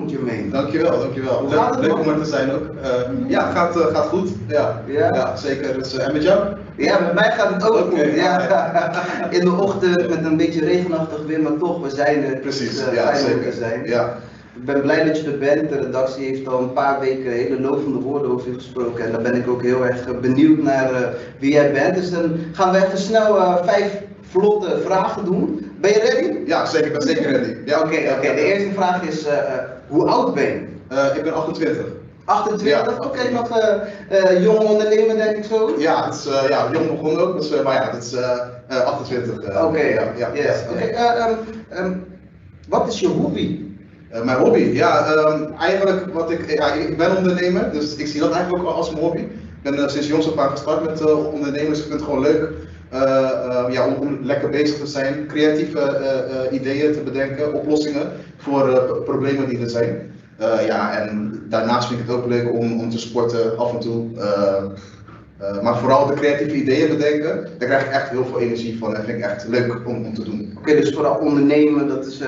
welkom Jermaine. Dankjewel, dankjewel. Hoe gaat het, Leuk om er te zijn ook. Uh, ja, gaat, uh, gaat goed. Ja, Ja? ja. zeker. Dus, uh, en met jou? Ja, met mij gaat het ook goed. Ja. In de ochtend met een beetje regenachtig weer, maar toch, we zijn er. Precies, ja, zeker. zijn. Ja. Ik ben blij dat je er bent. De redactie heeft al een paar weken hele lovende woorden over je gesproken. En daar ben ik ook heel erg eh, benieuwd naar eh, wie jij bent. Dus dan gaan we even snel eh, vijf vlotte vragen doen. Ben je ready? ja, zeker. Ik ben zeker ready. Ja, Oké, oké. de eerste vraag is, eh, eh, hoe oud ben je? Uh, ik ben 28. 28? Ja. Oké, nog eh eh, jong ondernemer denk ik zo? Ja, het is ja, jong begonnen ook, dus, maar ja, het is uh, 28. Oké, ja, ja, yes. Oké, eh, ehm, ehm, wat is je hobby? Uh, mijn hobby, ja, um, eigenlijk wat ik, ja, ik ben ondernemer, dus ik zie dat eigenlijk ook als mijn hobby. Ik ben uh, sinds jongs af aan gestart met uh, ondernemers, ik vind het gewoon leuk ja, om, om, lekker bezig te zijn, creatieve ideeën te bedenken, oplossingen voor problemen die er zijn. ja, en daarnaast vind ik het ook leuk om, om te sporten af en toe. Uh, maar vooral de creatieve ideeën bedenken, daar krijg ik echt heel veel energie van en vind ik echt leuk om, om te doen. Oké, okay, dus vooral ondernemen, dat is uh,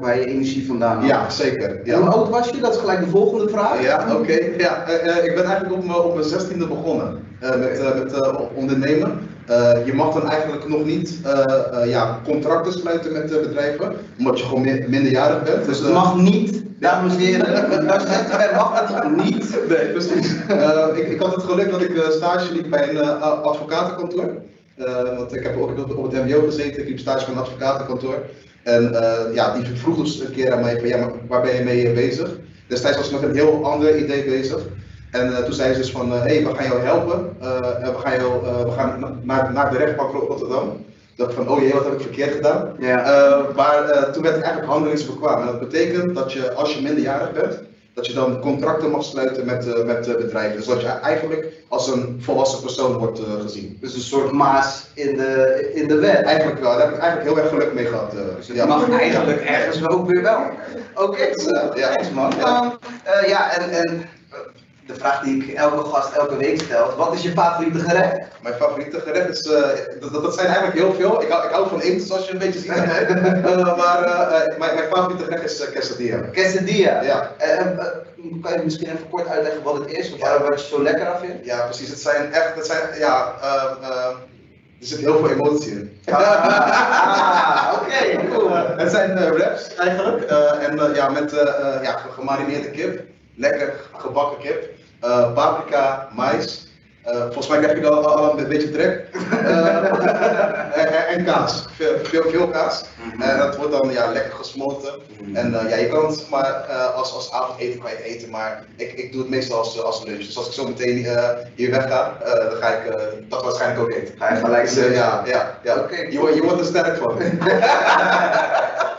waar je energie vandaan haalt. Ja, zeker. Ja. En hoe oud was je? Dat is gelijk de volgende vraag. Ja, oké. Okay. Ja, uh, ik ben eigenlijk op mijn, 16e begonnen met, met ondernemen. Je mag dan eigenlijk nog niet ja, contracten sluiten met bedrijven, omdat je gewoon minderjarig bent. Dus het mag niet Dames en heren, dat mag het niet. Nee, precies. Ik, ik, had het geluk dat ik stage liep bij een advocatenkantoor. want ik heb ook op, op het MBO gezeten, ik liep stage bij een advocatenkantoor. En ja, die vroeg dus een keer aan mij van ja, maar waar ben je mee bezig? Destijds was ik met een heel ander idee bezig. En toen zei ze dus van hé, hey, we gaan jou helpen. we gaan, jou, we gaan naar, de rechtbank Rotterdam ik van, oh jee, wat heb ik verkeerd gedaan? Ja. Maar toen werd ik eigenlijk handelingsbekwaam. En dat betekent dat je, als je minderjarig bent, dat je dan contracten mag sluiten met, met bedrijven. Dus dat je eigenlijk als een volwassen persoon wordt gezien. Dus een soort maas in de, in de wet. Eigenlijk wel, daar heb ik eigenlijk heel erg geluk mee gehad. dus het ja. mag eigenlijk ergens ook weer wel. Oké, okay, ja. Thanks man. Ja, um, ja en, en de vraag die ik elke gast elke week stel, wat is je favoriete gerecht? Mijn favoriete gerecht is, uh, dat, dat zijn eigenlijk heel veel. Ik hou, ik hou van eten zoals je een beetje ziet. uh, maar uh, mijn, mijn, favoriete gerecht is quesadilla. Quesadilla? Ja. kan je misschien even kort uitleggen wat het is, of ja. wat je zo lekker aan vindt? Ja, precies. Het zijn echt, het zijn, ja, er zit heel veel emotie in. Ah, oké, okay, cool. het zijn wraps eigenlijk. en ja, met ja, gemarineerde kip lekker gebakken kip, uh, paprika, mais. Uh, volgens mij krijg je al, al een beetje trek. Uh, en, en, kaas, veel, veel, veel kaas. Mhm. En dat wordt dan ja, lekker gesmolten. En ja, je kan het maar als, als avondeten kan je het eten, maar ik, ik doe het meestal als, als lunch. Dus als ik zo meteen hier wegga, dan ga ik dat waarschijnlijk ook eten. Ga je gelijk dus, ja, ja, ja. Okay, je, je wordt er sterk van.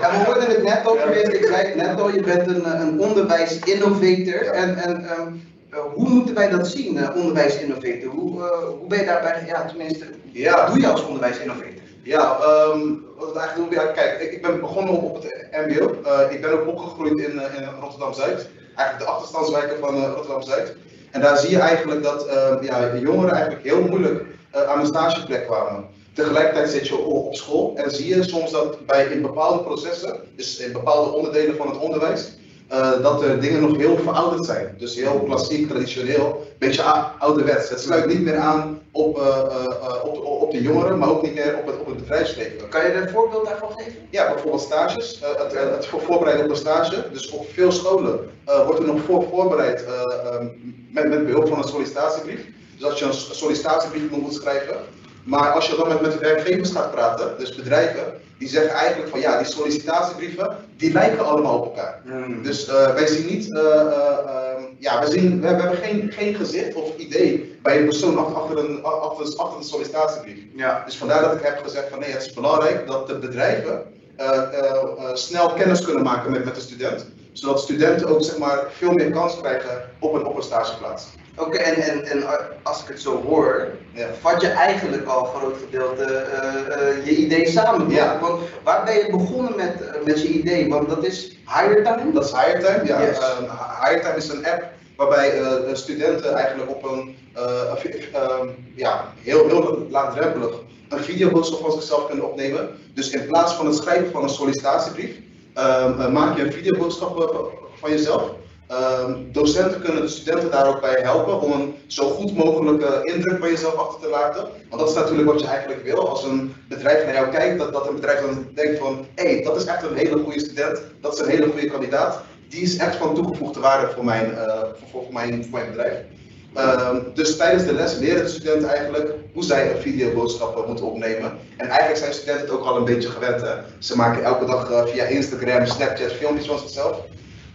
Ja, we hoorden het net al geweest, ik zei net al, je bent een, een onderwijs-innovator. Ja. En, en um, uh, hoe moeten wij dat zien, uh, onderwijs-innovator? Hoe, uh, hoe ben je daarbij, ja tenminste, ja. wat doe je als onderwijs-innovator? Ja, um, wat ik eigenlijk doe, ja, kijk, ik, ik ben begonnen op, op het MBO. ik ben ook opgegroeid in, in Rotterdam-Zuid, eigenlijk de achterstandswijken van Rotterdam-Zuid. En daar zie je eigenlijk dat ja, de jongeren eigenlijk heel moeilijk aan een stageplek kwamen. Tegelijkertijd zit je op school en zie je soms dat bij in bepaalde processen, dus in bepaalde onderdelen van het onderwijs, uh, dat er dingen nog heel verouderd zijn. Dus heel klassiek, traditioneel, een beetje ouderwets. Het sluit niet meer aan op, uh, uh, op, op, de jongeren, maar ook niet meer op het, op het bedrijfsleven. Kan je er een voorbeeld daarvan geven? Ja, bijvoorbeeld stages, het, het voorbereiden op een stage. Dus op veel scholen wordt er nog voor voorbereid um, met, met behulp van een sollicitatiebrief. Dus als je een sollicitatiebrief moet schrijven, maar als je dan met, met werkgevers gaat praten, dus bedrijven, die zeggen eigenlijk van ja, die sollicitatiebrieven, die lijken allemaal op elkaar. Mm. Dus uh, wij zien niet, uh, uh, ja, wij, zien, we hebben geen, geen gezicht of idee bij een persoon achter, achter, een, achter, achter een sollicitatiebrief. Ja. Dus vandaar dat ik heb gezegd van nee, het is belangrijk dat de bedrijven snel kennis kunnen maken met, met de student. Zodat studenten ook zeg maar, veel meer kans krijgen op een, op een stageplaats. Oké, okay, en, en, en als ik het zo hoor, ja. vat je eigenlijk al een groot gedeelte uh, uh, je idee samen. Ja. Want waar ben je begonnen met, uh, met je idee? Want dat is HireTime? Dat is HireTime, ja. Yes. Um, HireTime is een app waarbij studenten eigenlijk op een um, ja, heel, heel laagdrempelig een videoboodschap van zichzelf kunnen opnemen. Dus in plaats van het schrijven van een sollicitatiebrief, ehm, maak je een videoboodschap van jezelf. Ehm, docenten kunnen de studenten daar ook bij helpen om een zo goed mogelijke indruk van jezelf achter te laten. Want dat is natuurlijk wat je eigenlijk wil. Als een bedrijf naar jou kijkt, dat, dat een bedrijf dan denkt van hé, hey, dat is echt een hele goede student, dat is een hele goede kandidaat. Die is echt van toegevoegde waarde voor mijn, uh, voor, voor, mijn, voor mijn bedrijf. Ehm, dus tijdens de les leren de studenten eigenlijk hoe zij een videoboodschap moeten opnemen. En eigenlijk zijn studenten het ook al een beetje gewend. Ze maken elke dag uh, via Instagram, Snapchat filmpjes van zichzelf.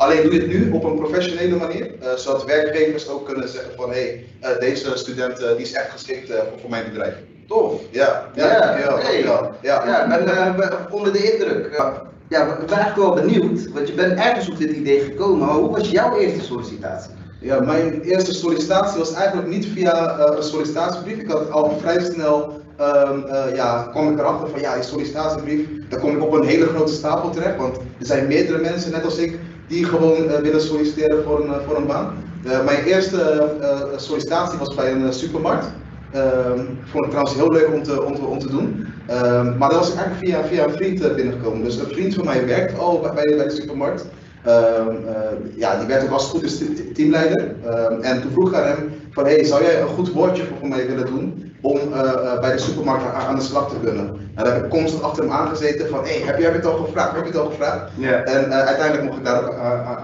Alleen doe je het nu op een professionele manier, uh, zodat werkgevers ook kunnen zeggen van hé, hey, uh, deze student uh, die is echt geschikt voor, mijn bedrijf. Tof. Ja, ja, ja, ja, hey. ja, ja. ja ben onder de indruk. Ja, we zijn eigenlijk wel benieuwd, want je bent ergens op dit idee gekomen. Maar hoe was jouw eerste sollicitatie? Ja, mijn eerste sollicitatie was eigenlijk niet via een sollicitatiebrief. Ik had al vrij snel Um, uh, ja, kwam ik erachter van ja, die sollicitatiebrief, daar kom ik op een hele grote stapel terecht. Want er zijn meerdere mensen, net als ik, die gewoon uh, willen solliciteren voor een, uh, voor een baan. mijn eerste sollicitatie was bij een supermarkt. Ehm, vond ik trouwens heel leuk om te, om te, doen. Um, maar dat was eigenlijk via, via een vriend binnengekomen. Dus een vriend van mij werkt al bij, bij de supermarkt. Um, uh, ja, die werd ook als het goed is teamleider. Um, en toen vroeg ik aan hem van, hey, zou jij een goed woordje voor mij willen doen om uh, uh, bij de supermarkt aan, de slag te kunnen? En daar heb ik constant achter hem aangezeten van, hey, heb jij het al gevraagd? Heb je het al gevraagd? Yeah. En uiteindelijk mocht ik daar ook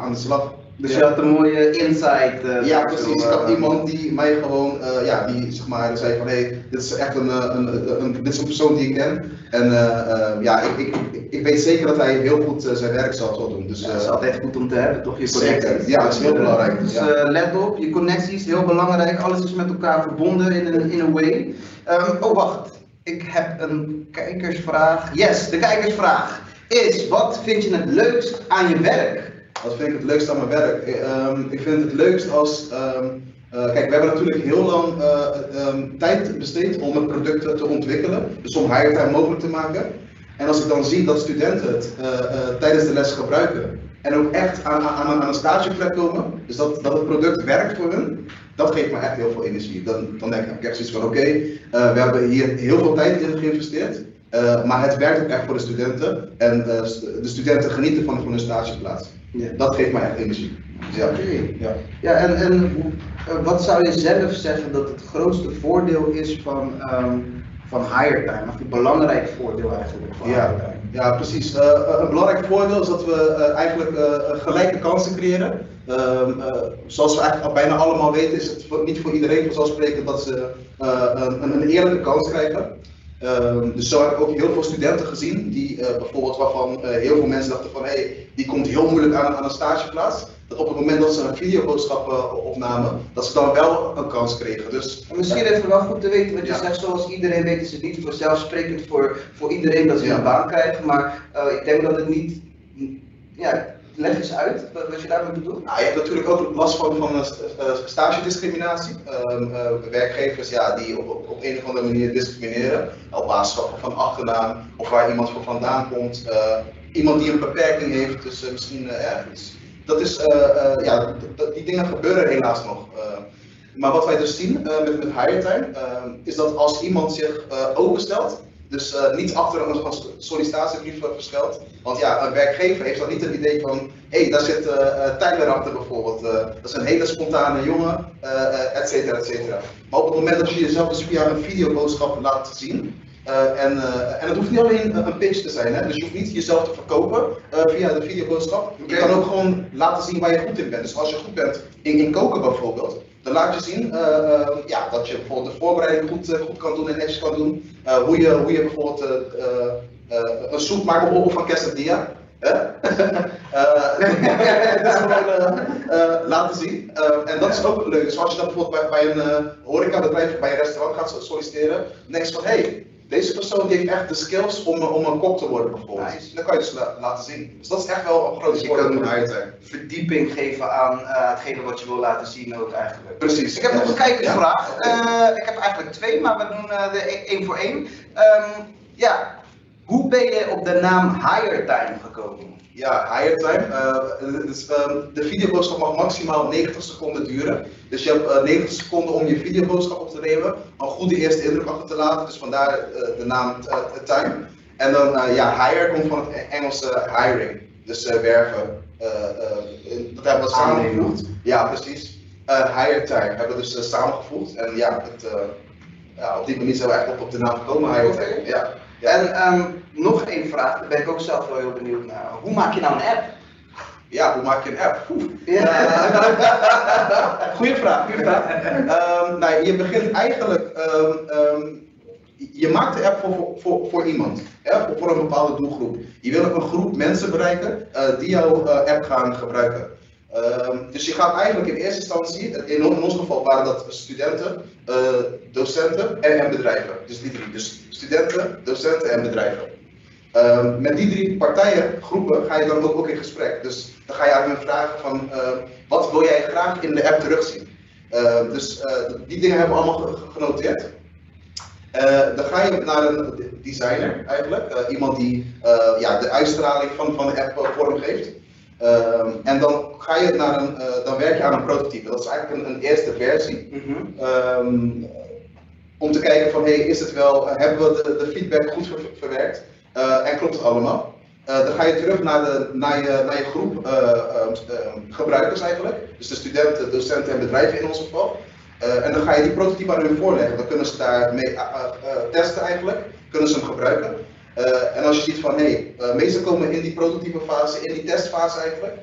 aan de slag. Dus je had een mooie insight. Uh, ja, precies. Ik had iemand die mij gewoon, uh, ja, die zeg maar zei van hé, hey, dit is echt een, een, een, een, dit is een persoon die ik ken. En uh, ja, ik, ik, ik, weet zeker dat hij heel goed zijn werk zal, doen. Dus, ja, dat is altijd goed om te hebben, toch? Je connecties. Ja, dat is heel belangrijk. Dus ja. let op, je connecties, heel belangrijk. Alles is met elkaar verbonden in een in way. Um, oh, wacht. Ik heb een kijkersvraag. Yes, de kijkersvraag is: wat vind je het leukst aan je werk? Wat vind ik het leukst aan mijn werk? Um, ik vind het leukst als. Um, uh, kijk, we hebben natuurlijk heel lang uh, um, tijd besteed om het product te ontwikkelen, dus om higher mogelijk te maken. En als ik dan zie dat studenten het tijdens de les gebruiken en ook echt aan, aan, aan een stageplek komen, dus dat, dat het product werkt voor hun, dat geeft me echt heel veel energie. Dan, dan denk ik echt zoiets van: oké, we hebben hier heel veel tijd in geïnvesteerd. Maar het werkt ook echt voor de studenten en de studenten genieten van, van hun stageplaats. Ja. Dat geeft mij echt energie. Ja, okay. ja. ja en, en uh, wat zou je zelf zeggen dat het grootste voordeel is van, um, van higher time? Of een belangrijk voordeel eigenlijk van ja. higher time? Ja, precies. een belangrijk voordeel is dat we eigenlijk gelijke kansen creëren. Um, zoals we eigenlijk bijna allemaal weten, is het niet voor iedereen vanzelfsprekend dat ze een, een eerlijke kans krijgen. Um, dus zo heb ik ook heel veel studenten gezien, die uh, bijvoorbeeld waarvan uh, heel veel mensen dachten van hé, hey, die komt heel moeilijk aan, aan een stageplaats. Dat op het moment dat ze een videoboodschap uh, opnamen, dat ze dan wel een kans kregen. Dus, en misschien even wel goed te weten wat je ja. zegt, zoals iedereen weet is het niet vanzelfsprekend voor, voor iedereen dat ze ja. een baan krijgen, maar ik denk dat het niet, ja, leg eens uit wat je daarmee bedoelt. Nou, je hebt natuurlijk ook last van, van uh, stagediscriminatie. Uh, uh, werkgevers ja, die op, op, een of andere manier discrimineren. Op basis van achternaam of waar iemand voor vandaan komt. iemand die een beperking heeft, dus misschien ergens. Dat is, ja, die dingen gebeuren helaas nog. maar wat wij dus zien met, met is dat als iemand zich openstelt, dus uh, niet achter een sollicitatiebrief verschuilt. Want ja, een werkgever heeft dan niet het idee van, hé, hey, daar zit uh, Tyler achter bijvoorbeeld. Uh, dat is een hele spontane jongen, et cetera, et cetera. Maar op het moment dat je jezelf dus via een videoboodschap laat zien, en, en het hoeft niet alleen een pitch te zijn, hè? dus je hoeft niet jezelf te verkopen via de videoboodschap. Je kan ook gewoon laten zien waar je goed in bent. Dus als je goed bent in, in koken bijvoorbeeld, dan laat je zien uh, uh, ja, dat je bijvoorbeeld de voorbereiding goed, uh, goed kan doen en netjes kan doen. hoe, je, hoe je bijvoorbeeld een soep maakt of van quesadilla. dat is gewoon laten zien. en dat is ook leuk. Dus als je dan bijvoorbeeld bij, bij een horecabedrijf, bij een restaurant gaat solliciteren, denk je van hé, hey, deze persoon die heeft echt de skills om, om een kok te worden bijvoorbeeld. Nice. Dat kan je dus la laten zien. Dus dat is echt wel een groot dus voordeel van zijn. verdieping geven aan uh, hetgene wat je wil laten zien ook eigenlijk. Precies. Ik heb nog een kijkersvraag. Ja. Uh, ik heb eigenlijk twee, maar we doen uh, de één voor één. Um, ja, hoe ben je op de naam Higher Time gekomen? Ja, higher time. Uh, dus, um, de videoboodschap mag maximaal 90 seconden duren. Dus je hebt uh, 90 seconden om je videoboodschap op te nemen, een goede eerste indruk achter te laten. Dus vandaar uh, de naam time. En dan, ja, hire komt van het Engelse hiring. Dus werven, dat hebben we samengevoegd. Ja, precies. higher time hebben we dus samengevoegd. En ja, het, ja, op die manier zijn we echt op, op de naam gekomen, higher time. Ja. En um, nog één vraag, daar ben ik ook zelf wel heel benieuwd naar. Hoe maak je nou een app? Ja, hoe maak je een app? Ja. goeie vraag, goeie vraag. Um, nou, je begint eigenlijk, um, um, je maakt de app voor, voor, voor iemand, ja, voor een bepaalde doelgroep. Je wil een groep mensen bereiken uh, die jouw uh, app gaan gebruiken. Dus je gaat eigenlijk in eerste instantie, in, ons geval waren dat studenten, uh, docenten en, en bedrijven. Dus die drie. Dus studenten, docenten en bedrijven. Uh, met die drie partijen, groepen, ga je dan ook, ook in gesprek. Dus dan ga je aan hen vragen van, uh, wat wil jij graag in de app terugzien? Uh, dus eh, die dingen hebben we allemaal genoteerd. dan ga je naar een designer eigenlijk, iemand die ja, de uitstraling van, van de app vormgeeft. Ehm, en dan ga je naar een, dan werk je aan een prototype. Dat is eigenlijk een, een eerste versie. Mm -hmm. om te kijken van, hey, is het wel, hebben we de, de feedback goed ver verwerkt? Uh, en klopt het allemaal. Uh, dan ga je terug naar, de, naar, je, naar je groep uh, gebruikers eigenlijk. Dus de studenten, docenten en bedrijven in ons geval. en dan ga je die prototype aan hun voorleggen. Dan kunnen ze daarmee testen eigenlijk. Kunnen ze hem gebruiken. En als je ziet van hé, hey, meestal komen in die prototype fase, in die testfase eigenlijk,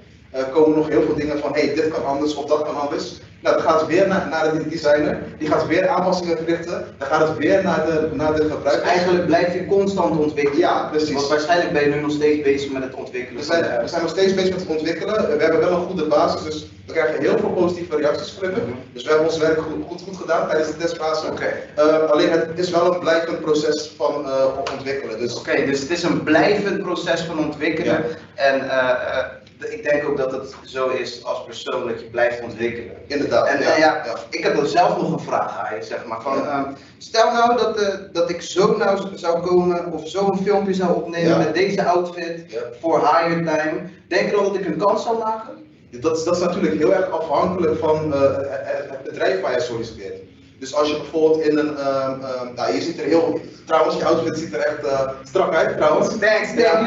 komen nog heel veel dingen van hé, hey, dit kan anders of dat kan anders. Nou, dan gaat het weer naar, naar de designer, die gaat weer aanpassingen verrichten, dan gaat het weer naar de, naar de gebruiker. Dus eigenlijk blijf je constant ontwikkelen. Ja, precies. Want waarschijnlijk ben je nu nog steeds bezig met het ontwikkelen. We zijn, we zijn nog steeds bezig met het ontwikkelen. We hebben wel een goede basis, dus we krijgen heel veel positieve reacties van mm Dus we hebben ons werk goed, goed, goed gedaan tijdens de testfase. Okay. Uh, alleen het is wel een blijvend proces van uh, ontwikkelen. Dus... Oké, dus het is een blijvend proces van ontwikkelen. Ja. En uh, ik denk ook dat het zo is als persoon dat je blijft ontwikkelen. Inderdaad. En, ja, ja, ja. ik heb er zelf nog een vraag aan je, zeg maar. Van, uh, stel nou dat, uh, dat ik zo nou zou komen of zo een filmpje zou opnemen met deze outfit voor higher time. Denk je dan dat ik een kans zou maken? Dat is, dat is natuurlijk heel erg afhankelijk van uh, het bedrijf waar je solliciteert. Dus als je bijvoorbeeld in een, um, um, nou je ziet er heel, trouwens je outfit ziet er echt uh, strak uit trouwens. Thanks, thank you.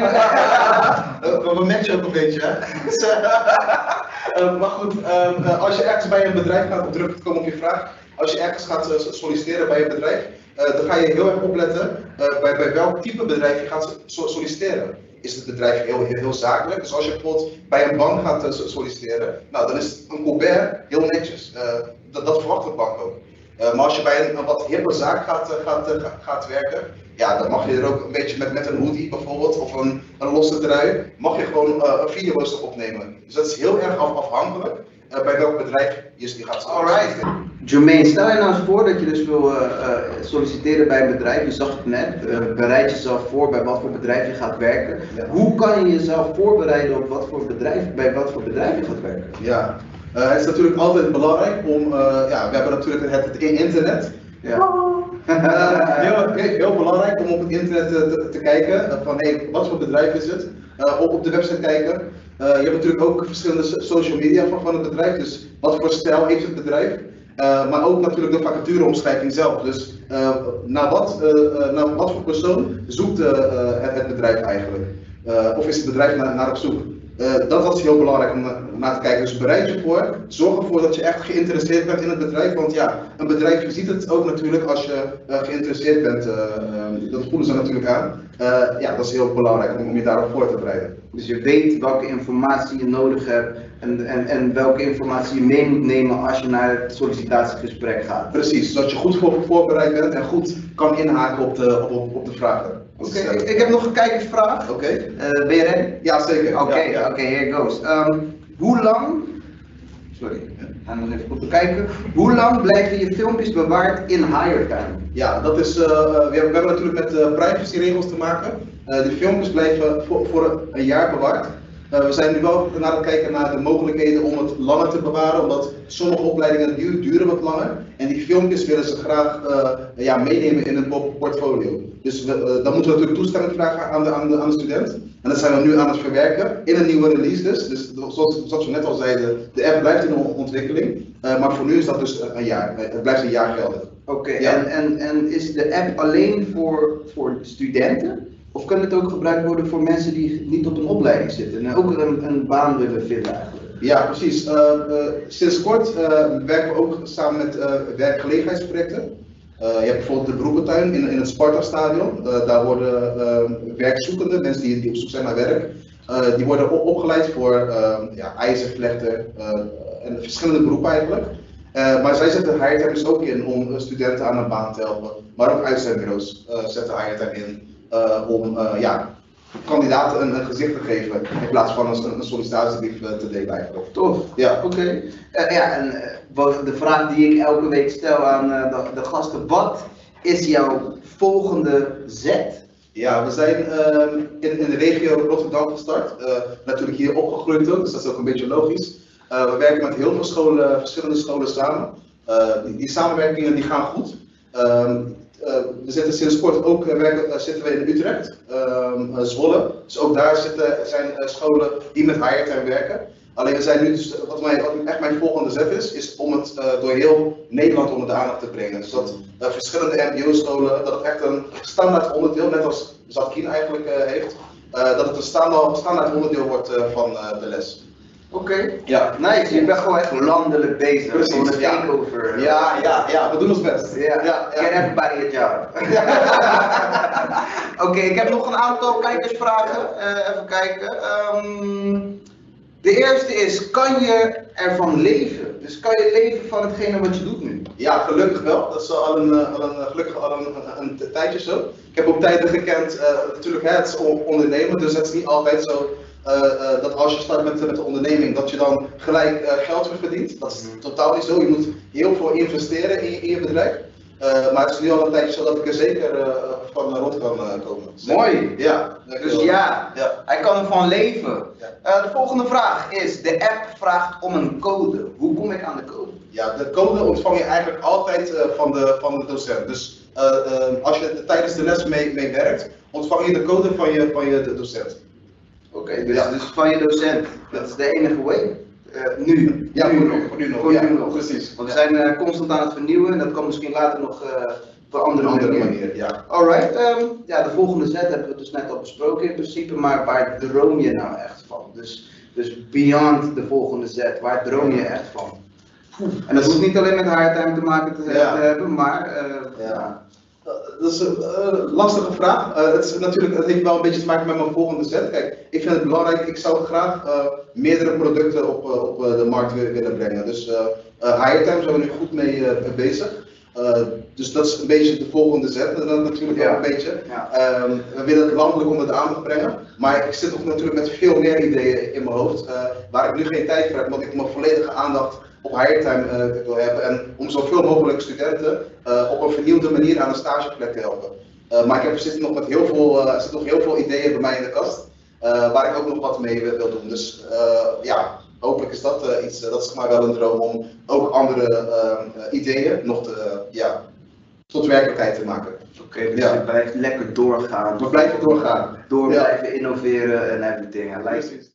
we, matchen ook een beetje hè. Dus, uh, maar goed, um, uh, als je ergens bij een bedrijf gaat, terug te komen op je vraag. Als je ergens gaat solliciteren bij een bedrijf, dan ga je heel erg opletten bij, bij welk type bedrijf je gaat solliciteren is het bedrijf heel, heel, heel, zakelijk. Dus als je bijvoorbeeld bij een bank gaat solliciteren, nou, dan is een Colbert heel netjes. Uh, dat, dat verwacht de bank ook. Uh, maar als je bij een, een wat hippe zaak gaat, uh, gaat, uh, gaat werken, ja, dan mag je er ook een beetje met, met een hoodie bijvoorbeeld, of een, een losse trui, mag je gewoon een videorooster opnemen. Dus dat is heel erg af, afhankelijk bij welk bedrijf je die gaat Alright. Jermaine, stel je nou eens voor dat je dus wil solliciteren bij een bedrijf, je zag het net, bereid jezelf voor bij wat voor bedrijf je gaat werken. Ja. Hoe kan je jezelf voorbereiden op wat voor bedrijf, bij wat voor bedrijf je gaat werken? Ja, uh, het is natuurlijk altijd belangrijk om, uh, ja, we hebben natuurlijk het, het internet. Ja. Uh, heel, heel, belangrijk om op het internet te, te kijken van hey, wat voor bedrijf is het. op, op de website kijken. je hebt natuurlijk ook verschillende social media van, van het bedrijf. Dus wat voor stijl heeft het bedrijf. maar ook natuurlijk de vacatureomschrijving zelf. Dus naar, wat, naar wat voor persoon zoekt het, het bedrijf eigenlijk? of is het bedrijf naar, naar op zoek? Uh, dat was heel belangrijk om naar te kijken. Dus bereid je voor. Zorg ervoor dat je echt geïnteresseerd bent in het bedrijf. Want ja, een bedrijf je ziet het ook natuurlijk als je uh, geïnteresseerd bent. Uh, dat voelen ze natuurlijk aan. ja, dat is heel belangrijk om, om je daarop voor te bereiden. Dus je weet welke informatie je nodig hebt en, en, en welke informatie je mee moet nemen als je naar het sollicitatiegesprek gaat. Precies, zodat je goed voor, voorbereid bent en goed kan inhaken op de, op, op de vragen. Oké, okay, ik, ik, heb nog een kijkersvraag. Oké. Okay. Uh, ben je ready? Ja, zeker. Oké, okay, ja, ja. okay, here goes. Um, hoe lang, sorry, ga nog even goed bekijken. Hoe lang blijven je filmpjes bewaard in higher time? Ja, dat is, uh, we, hebben, we, hebben, natuurlijk met uh, privacyregels te maken. Uh, die filmpjes blijven voor, voor een jaar bewaard. Uh, we zijn nu wel naar het kijken naar de mogelijkheden om het langer te bewaren, omdat sommige opleidingen duren, duren wat langer. En die filmpjes willen ze graag uh, ja, meenemen in hun portfolio. Dus we, uh, dan moeten we natuurlijk toestemming vragen aan de, aan, de, aan de student. En dat zijn we nu aan het verwerken in een nieuwe release dus. Dus zoals, zoals we net al zeiden, de app blijft in ontwikkeling. maar voor nu is dat dus een jaar. Het blijft een jaar geldig. Oké, okay, ja. en, en, en is de app alleen voor, voor studenten? Of kan het ook gebruikt worden voor mensen die niet op een opleiding zitten en ook een, een baan willen vinden? Ja, precies. Uh, uh, sinds kort uh, werken we ook samen met werkgelegenheidsprojecten. je hebt bijvoorbeeld de Broekentuin in, in het Sparta-stadion. daar worden werkzoekenden, mensen die, die, op zoek zijn naar werk, die worden op, opgeleid voor ja, ijzervlechter en verschillende beroepen eigenlijk. maar zij zetten HireTime dus ook in om studenten aan een baan te helpen. Maar ook uitzendbureaus zetten HireTime in om ja, kandidaten een, een, gezicht te geven in plaats van een, een sollicitatiebrief eh, te delen. Tof. Ja. Oké. Uh, ja, en uh, de vraag die ik elke week stel aan uh, de, de, gasten, wat is jouw volgende zet? Ja, we zijn ehm, in, in, de regio Rotterdam gestart. natuurlijk hier opgegroeid ook, dus dat is ook een beetje logisch. we werken met heel veel scholen, verschillende scholen samen. Die, die, samenwerkingen die gaan goed. Uh, we zitten sinds kort ook uh, werken, uh, zitten we in Utrecht, ehm, Zwolle. Dus ook daar zitten, zijn scholen die met HireTime werken. Alleen we zijn nu dus, wat, mij, echt mijn volgende zet is, is om het door heel Nederland onder de aandacht te brengen. Dus dat verschillende MBO-scholen, dat het echt een standaard onderdeel, net als Zatkin eigenlijk heeft, dat het een standaard, standaard onderdeel wordt van de les. Oké. Ja. Nice, je bent gewoon echt landelijk bezig. Precies, takeover. Ja. ja, ja, we doen ons best. Ja, ja, ja. Get everybody a job. Oké, ik heb nog een aantal kijkersvragen. Uh, even kijken. Um, de eerste is, kan je ervan leven? Dus kan je leven van hetgene wat je doet nu? Ja, gelukkig wel. Dat is al een, eh, al een, gelukkig al een, een, een tijdje zo. Ik heb ook tijden gekend, uh, natuurlijk hè, het is ondernemen, dus het is niet altijd zo dat als je start met, met de onderneming, dat je dan gelijk uh, geld weer verdient. Dat is mm. totaal niet zo. Je moet heel veel investeren in je, in je bedrijf. maar het is nu al een tijdje zo dat ik er zeker van rond kan komen. Mooi. Ja. Dus ja, ja, hij kan ervan leven. Ja. de volgende vraag is, de app vraagt om een code. Hoe kom ik aan de code? Ja, de code ontvang je eigenlijk altijd van, de, van de docent. Dus als je tijdens de les mee, mee werkt, ontvang je de code van je, van je docent. Oké, dus, dus van je docent, dat is de enige way. Uh, nu. Ja, nu, nog. Nu nog, ja, nu nog. precies. Want we zijn uh, constant aan het vernieuwen en dat kan misschien later nog uh, op een andere, andere manier. Ja. Alright, um, ja, de volgende zet hebben we dus net al besproken in principe, maar waar droom je nou echt van? Dus, dus beyond de volgende zet, waar droom je echt van? En dat hoeft niet alleen met hardtime te maken te hebben, maar ja. Eh, dat is een uh, lastige vraag. Uh, het, is natuurlijk, het heeft wel een beetje te maken met mijn volgende zet. Kijk, ik vind het belangrijk, ik zou graag uh, meerdere producten op, op de markt willen brengen. Dus Higher zijn we nu goed mee bezig. dus dat is een beetje de volgende zet. Dat natuurlijk ja. ook een beetje. Ja. Um, we willen het landelijk onder de aandacht brengen. Maar ik zit ook natuurlijk met veel meer ideeën in mijn hoofd. waar ik nu geen tijd voor heb, want ik mijn volledige aandacht op higher time uh, wil hebben en om zoveel mogelijk studenten uh, op een vernieuwde manier aan een stageplek te helpen. Uh, maar ik heb zitten nog met heel veel, er zitten nog heel veel ideeën bij mij in de kast, waar ik ook nog wat mee wil doen. Dus ja, hopelijk is dat iets, dat is maar wel een droom om ook andere ideeën nog te, ja, tot werkelijkheid te maken. Oké, okay, dus ja. je blijft lekker doorgaan. We blijven doorgaan. Door blijven innoveren en everything. I like